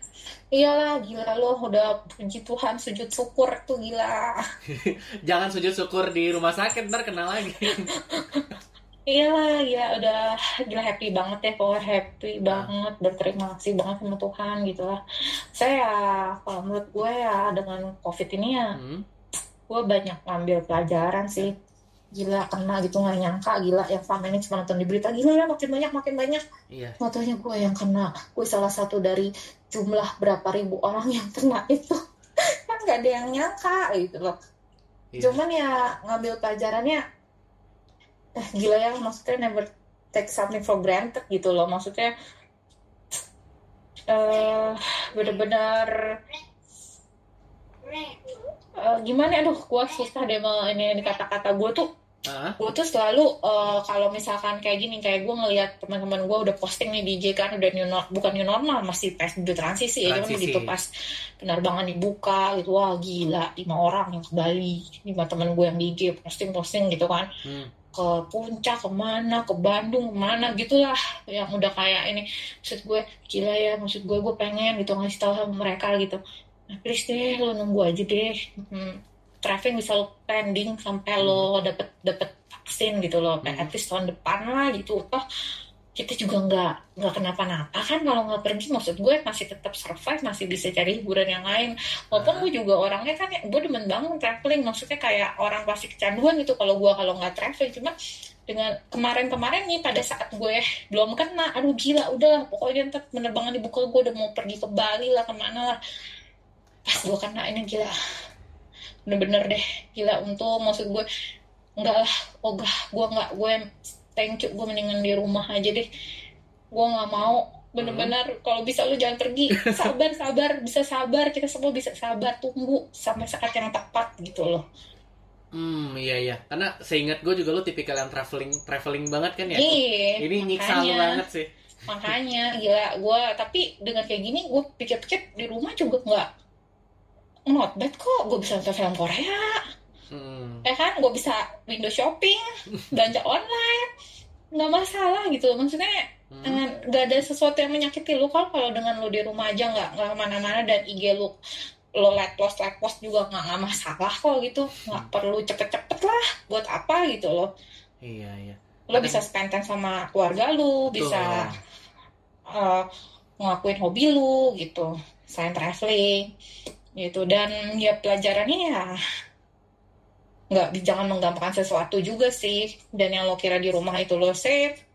Iyalah gila lo udah puji Tuhan sujud syukur tuh gila. Jangan sujud syukur di rumah sakit ntar kena lagi. Iyalah gila udah gila happy banget ya pokoknya happy banget berterima kasih banget sama Tuhan gitu lah. Saya ya, kalau menurut gue ya dengan covid ini ya Hmm. gue banyak ngambil pelajaran sih. Gila kena gitu nggak nyangka gila yang selama ini cuma nonton di berita gila ya makin banyak makin banyak. Iya. Fotonya gue yang kena gue salah satu dari jumlah berapa ribu orang yang kena itu kan nggak ada yang nyangka gitu loh. Iya. Cuman ya ngambil pelajarannya eh gila ya maksudnya never take something for granted gitu loh. Maksudnya eh bener-bener eh, gimana? Aduh gua susah deh mau ini, ini kata-kata gue tuh. Ah, gue tuh selalu eh, kalau misalkan kayak gini kayak gue ngelihat teman-teman gue udah posting nih di IG kan udah new nor- bukan new normal masih PSBB transisi ya cuman Transisi. gitu pas penerbangan dibuka gitu. Wah gila lima orang yang ke Bali lima teman gue yang di IG posting posting gitu kan. Hmm. Ke puncak ke mana ke Bandung ke mana gitulah yang udah kayak ini. Maksud gue gila ya maksud gue gue pengen gitu ngasih tahu sama mereka gitu. Nah, please deh lo nunggu aja deh. Hmm, traveling bisa lo pending sampai lo dapet dapet vaksin gitu loh. Hmm. at least tahun depan lah gitu. Toh kita juga nggak nggak kenapa-napa kan kalau nggak pergi. Maksud gue masih tetap survive masih bisa cari hiburan yang lain. Walaupun gue juga orangnya kan gue demen banget traveling. Maksudnya kayak orang pasti kecanduan gitu kalau gue kalau nggak traveling. Cuma dengan kemarin-kemarin nih pada saat gue belum kena aduh gila udah pokoknya ntar penerbangan dibuka gue udah mau pergi ke Bali lah ke mana lah. Pas gue kena ini gila. Bener-bener deh gila untuk maksud gue enggak lah. Ogah gue nggak gue thank you gue mendingan di rumah aja deh. Gue nggak mau. Bener-bener kalau bisa lu jangan pergi. Sabar sabar. Bisa sabar. Kita semua bisa sabar. Tunggu sampai saat yang tepat gitu loh. Hmm, iya iya. Karena seingat gue juga lu tipikal yang traveling traveling banget kan ya. Iya, Ini nyiksa lu banget sih. makanya gila. Gue tapi dengan kayak gini gue pikir-pikir di rumah juga nggak not bad kok. Gue bisa nonton film Korea Hmm. ya kan gue bisa window shopping belanja online nggak masalah gitu maksudnya Hmm. dengan nggak ada sesuatu yang menyakiti lu kan kalau dengan lu di rumah aja nggak nggak ke mana-mana dan IG lu lo let post let post juga nggak nggak masalah kok gitu nggak perlu cepet-cepet lah buat apa gitu loh Iya iya. lo Ada- bisa spend time sama keluarga lu Betul. bisa uh, ngelakuin hobi lu gitu selain traveling gitu dan ya pelajarannya ya nggak jangan menggampangkan sesuatu juga sih. Dan yang lo kira di rumah itu lo safe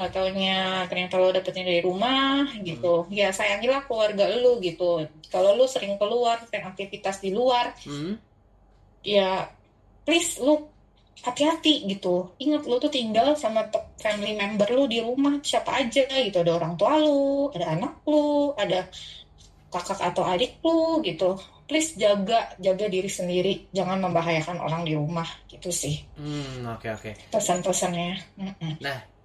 nggak taunya ternyata lo dapetnya dari rumah gitu. Ya sayangilah keluarga lu gitu. Kalau lu sering keluar sering aktivitas di luar Hmm. ya please lu hati-hati gitu. Ingat lu tuh tinggal sama family member lu di rumah siapa aja gitu. Ada orang tua lu ada anak lu ada kakak atau adik lu gitu please jaga jaga diri sendiri jangan membahayakan orang di rumah gitu sih Hmm, oke oke. pesan-pesannya Mm-mm.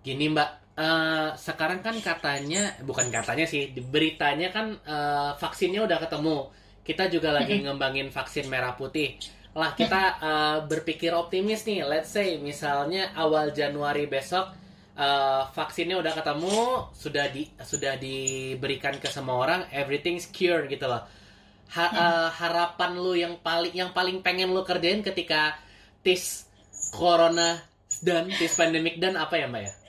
Gini Mbak, eh, sekarang kan katanya, bukan katanya sih, beritanya kan eh, vaksinnya udah ketemu. Kita juga lagi ngembangin vaksin merah putih. Lah kita eh, berpikir optimis nih, let's say misalnya awal Januari besok eh, vaksinnya udah ketemu, sudah di sudah diberikan ke semua orang, everything's cured gitu loh. Ha- eh, harapan lu yang paling yang paling pengen lu kerjain ketika tis corona dan tis pandemic dan apa ya Mbak ya?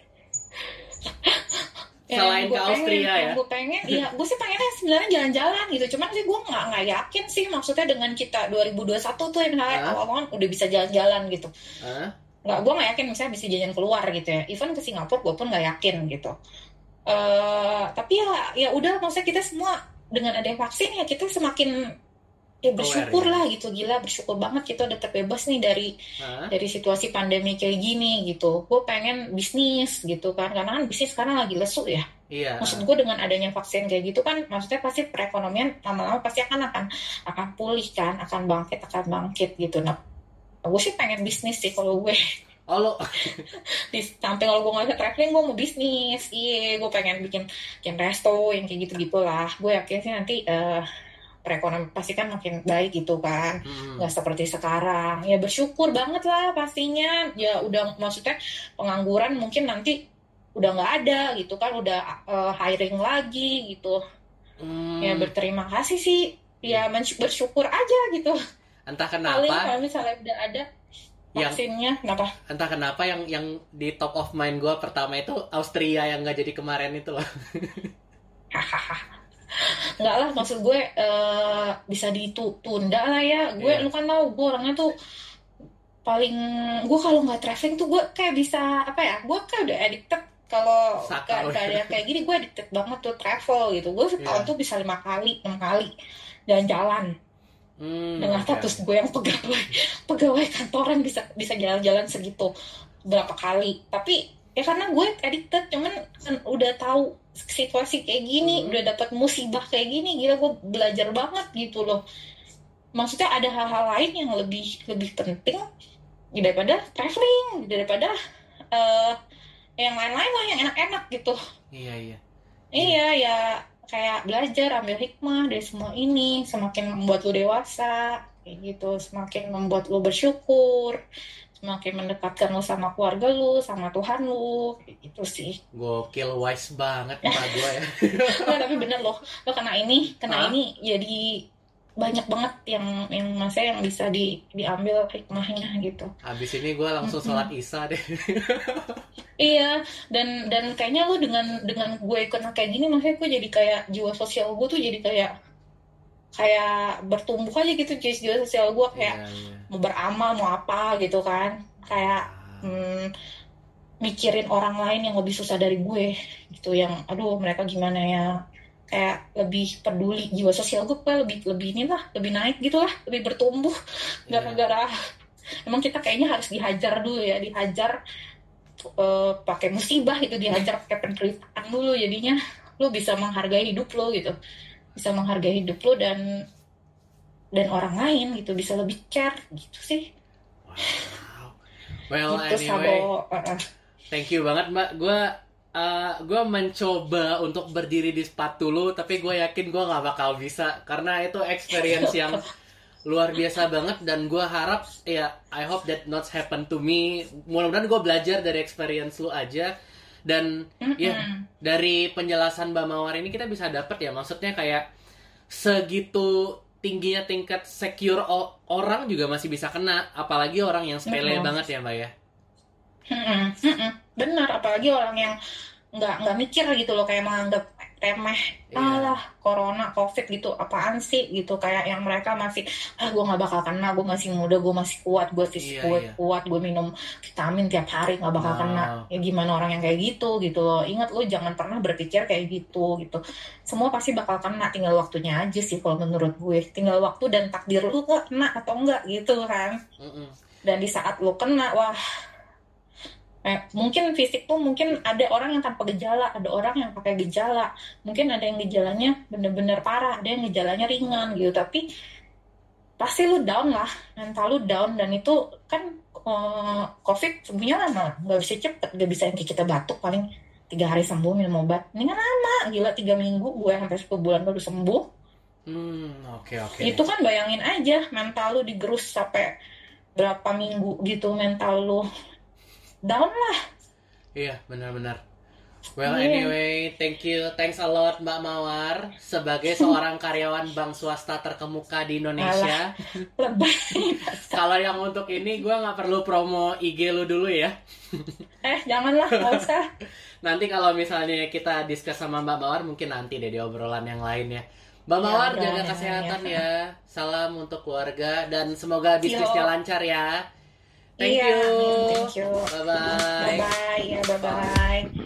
Selain Yang ke Austria pengen, ya? gue pengen, iya, gue sih pengennya sebenarnya jalan-jalan gitu. Cuman sih gue nggak nggak yakin sih, maksudnya dengan kita 2021 tuh yang Hah? awal-awal udah bisa jalan-jalan gitu. Hah? nggak gue nggak yakin misalnya bisa jajan keluar gitu ya even ke Singapura gue pun nggak yakin gitu eh tapi ya ya udah maksudnya kita semua dengan adanya vaksin ya kita semakin ya bersyukur ya. lah gitu gila bersyukur banget kita udah terbebas nih dari Hah? dari situasi pandemi kayak gini gitu gue pengen bisnis gitu kan karena kan bisnis sekarang lagi lesu ya Iya. maksud gue dengan adanya vaksin kayak gitu kan maksudnya pasti perekonomian lama-lama pasti akan akan akan pulih kan akan bangkit akan bangkit gitu nah gue sih pengen bisnis sih kalau gue Oh lo, di samping kalau gue bisa traveling gue mau bisnis. Iya gue pengen bikin bikin resto yang kayak gitu gitulah gue yakin sih nanti eh perekonomian pasti kan makin baik gitu kan. Hmm. nggak seperti sekarang. Ya bersyukur banget lah pastinya. Ya udah maksudnya pengangguran mungkin nanti udah nggak ada gitu kan. Udah eh, hiring lagi gitu. Hmm. ya berterima kasih sih. Ya bersyukur aja gitu. Entah paling kenapa, kalau misalnya udah ada yang vaksinnya kenapa entah kenapa yang yang di top of mind gue pertama itu Austria yang nggak jadi kemarin itu loh. hahaha nggak lah maksud gue eh, bisa ditunda lah ya gue Iya. lu kan tau gue orangnya tuh paling gue kalau nggak traveling tuh gue kayak bisa apa ya gue kayak udah addicted kalau Sakau. gak, gak ada kayak gini gue addicted banget tuh travel gitu gue setahun Iya. tuh bisa lima kali enam kali jalan-jalan Hmm, dengan oke, status gue yang pegawai pegawai kantoran bisa bisa jalan-jalan segitu berapa kali tapi ya karena gue addicted cuman kan udah tahu situasi kayak gini Hmm. udah dapat musibah kayak gini gila gue belajar banget gitu loh maksudnya ada hal-hal lain yang lebih lebih penting daripada traveling daripada eh, yang lain-lain lah yang enak-enak gitu Iya iya. Iya ya kayak belajar ambil hikmah dari semua ini semakin membuat lu dewasa kayak gitu semakin membuat lu bersyukur semakin mendekatkan lu sama keluarga lu sama Tuhan lu kayak gitu sih Gokil wise banget pak gue ya. Nggak, tapi bener loh lo kena ini Hah? kena ini jadi banyak banget yang yang masa yang bisa di diambil hikmahnya gitu. Habis ini gue langsung sholat isya deh. Iya, dan dan kayaknya lu dengan dengan gue kena kayak gini, maksudnya gue jadi kayak jiwa sosial gue tuh jadi kayak kayak bertumbuh aja gitu jiwa jiwa sosial gue kayak Iya, iya. mau beramal mau apa gitu kan, kayak hmm, mikirin orang lain yang lebih susah dari gue gitu, yang aduh mereka gimana ya, kayak lebih peduli jiwa sosial gue lebih lebih inilah lebih naik gitu lah, lebih bertumbuh Iya. gara-gara emang kita kayaknya harus dihajar dulu ya dihajar eh, pakai musibah gitu dihajar pakai penderitaan dulu jadinya lu bisa menghargai hidup lo gitu bisa menghargai hidup lo dan dan orang lain gitu bisa lebih care gitu sih Wow. Well, gitu anyway, Sabo eh. thank you banget mbak. Gue uh, gue mencoba untuk berdiri di sepatu lu, tapi gue yakin gue nggak bakal bisa karena itu experience yang luar biasa banget dan gue harap ya I hope that not happen to me. Mudah-mudahan gue belajar dari experience lu aja dan ya Mm-mm. dari penjelasan Mbak Mawar ini kita bisa dapet ya maksudnya kayak segitu tingginya tingkat secure orang juga masih bisa kena apalagi orang yang sepele Betul. banget ya Mbak ya. Mm-mm, mm-mm. Benar apalagi orang yang nggak nggak mikir gitu loh kayak menganggap remeh Iya. alah corona covid gitu apaan sih gitu kayak yang mereka masih ah gue nggak bakal kena gue masih muda gue masih kuat gue fisik Iya, gue iya. kuat gue minum vitamin tiap hari nggak bakal Wow. kena ya gimana orang yang kayak gitu gitu loh ingat lo jangan pernah berpikir kayak gitu gitu semua pasti bakal kena tinggal waktunya aja sih kalau menurut gue tinggal waktu dan takdir lu kena atau enggak gitu kan Mm-mm. dan di saat lo kena wah eh, mungkin fisik tuh mungkin ada orang yang tanpa gejala ada orang yang pakai gejala. Mungkin ada yang gejalanya bener-bener parah ada yang gejalanya ringan gitu. Tapi pasti lu down lah mental lu down. Dan itu kan eh, covid sembuhnya lama. Nggak bisa cepet nggak bisa yang kita batuk paling tiga hari sembuh minum obat. Ini kan lama gila tiga minggu gue sampai 10 bulan baru sembuh. Hmm, oke oke. itu kan bayangin aja mental lu digerus sampai berapa minggu gitu mental lu down lah Iya, benar-benar. Well, Iya. anyway, thank you, thanks a lot Mbak Mawar sebagai seorang karyawan bank swasta terkemuka di Indonesia. lebay Kalau yang untuk ini gue nggak perlu promo IG lu dulu ya. eh janganlah nggak usah Nanti kalau misalnya kita discuss sama Mbak Mawar mungkin nanti deh di obrolan yang lain ya. Mbak Ya, Mawar obrolan jaga kesehatan lain ya. Salam untuk keluarga dan semoga bisnisnya lancar ya. Thank Iya, you. thank you. Bye bye. bye bye ya bye bye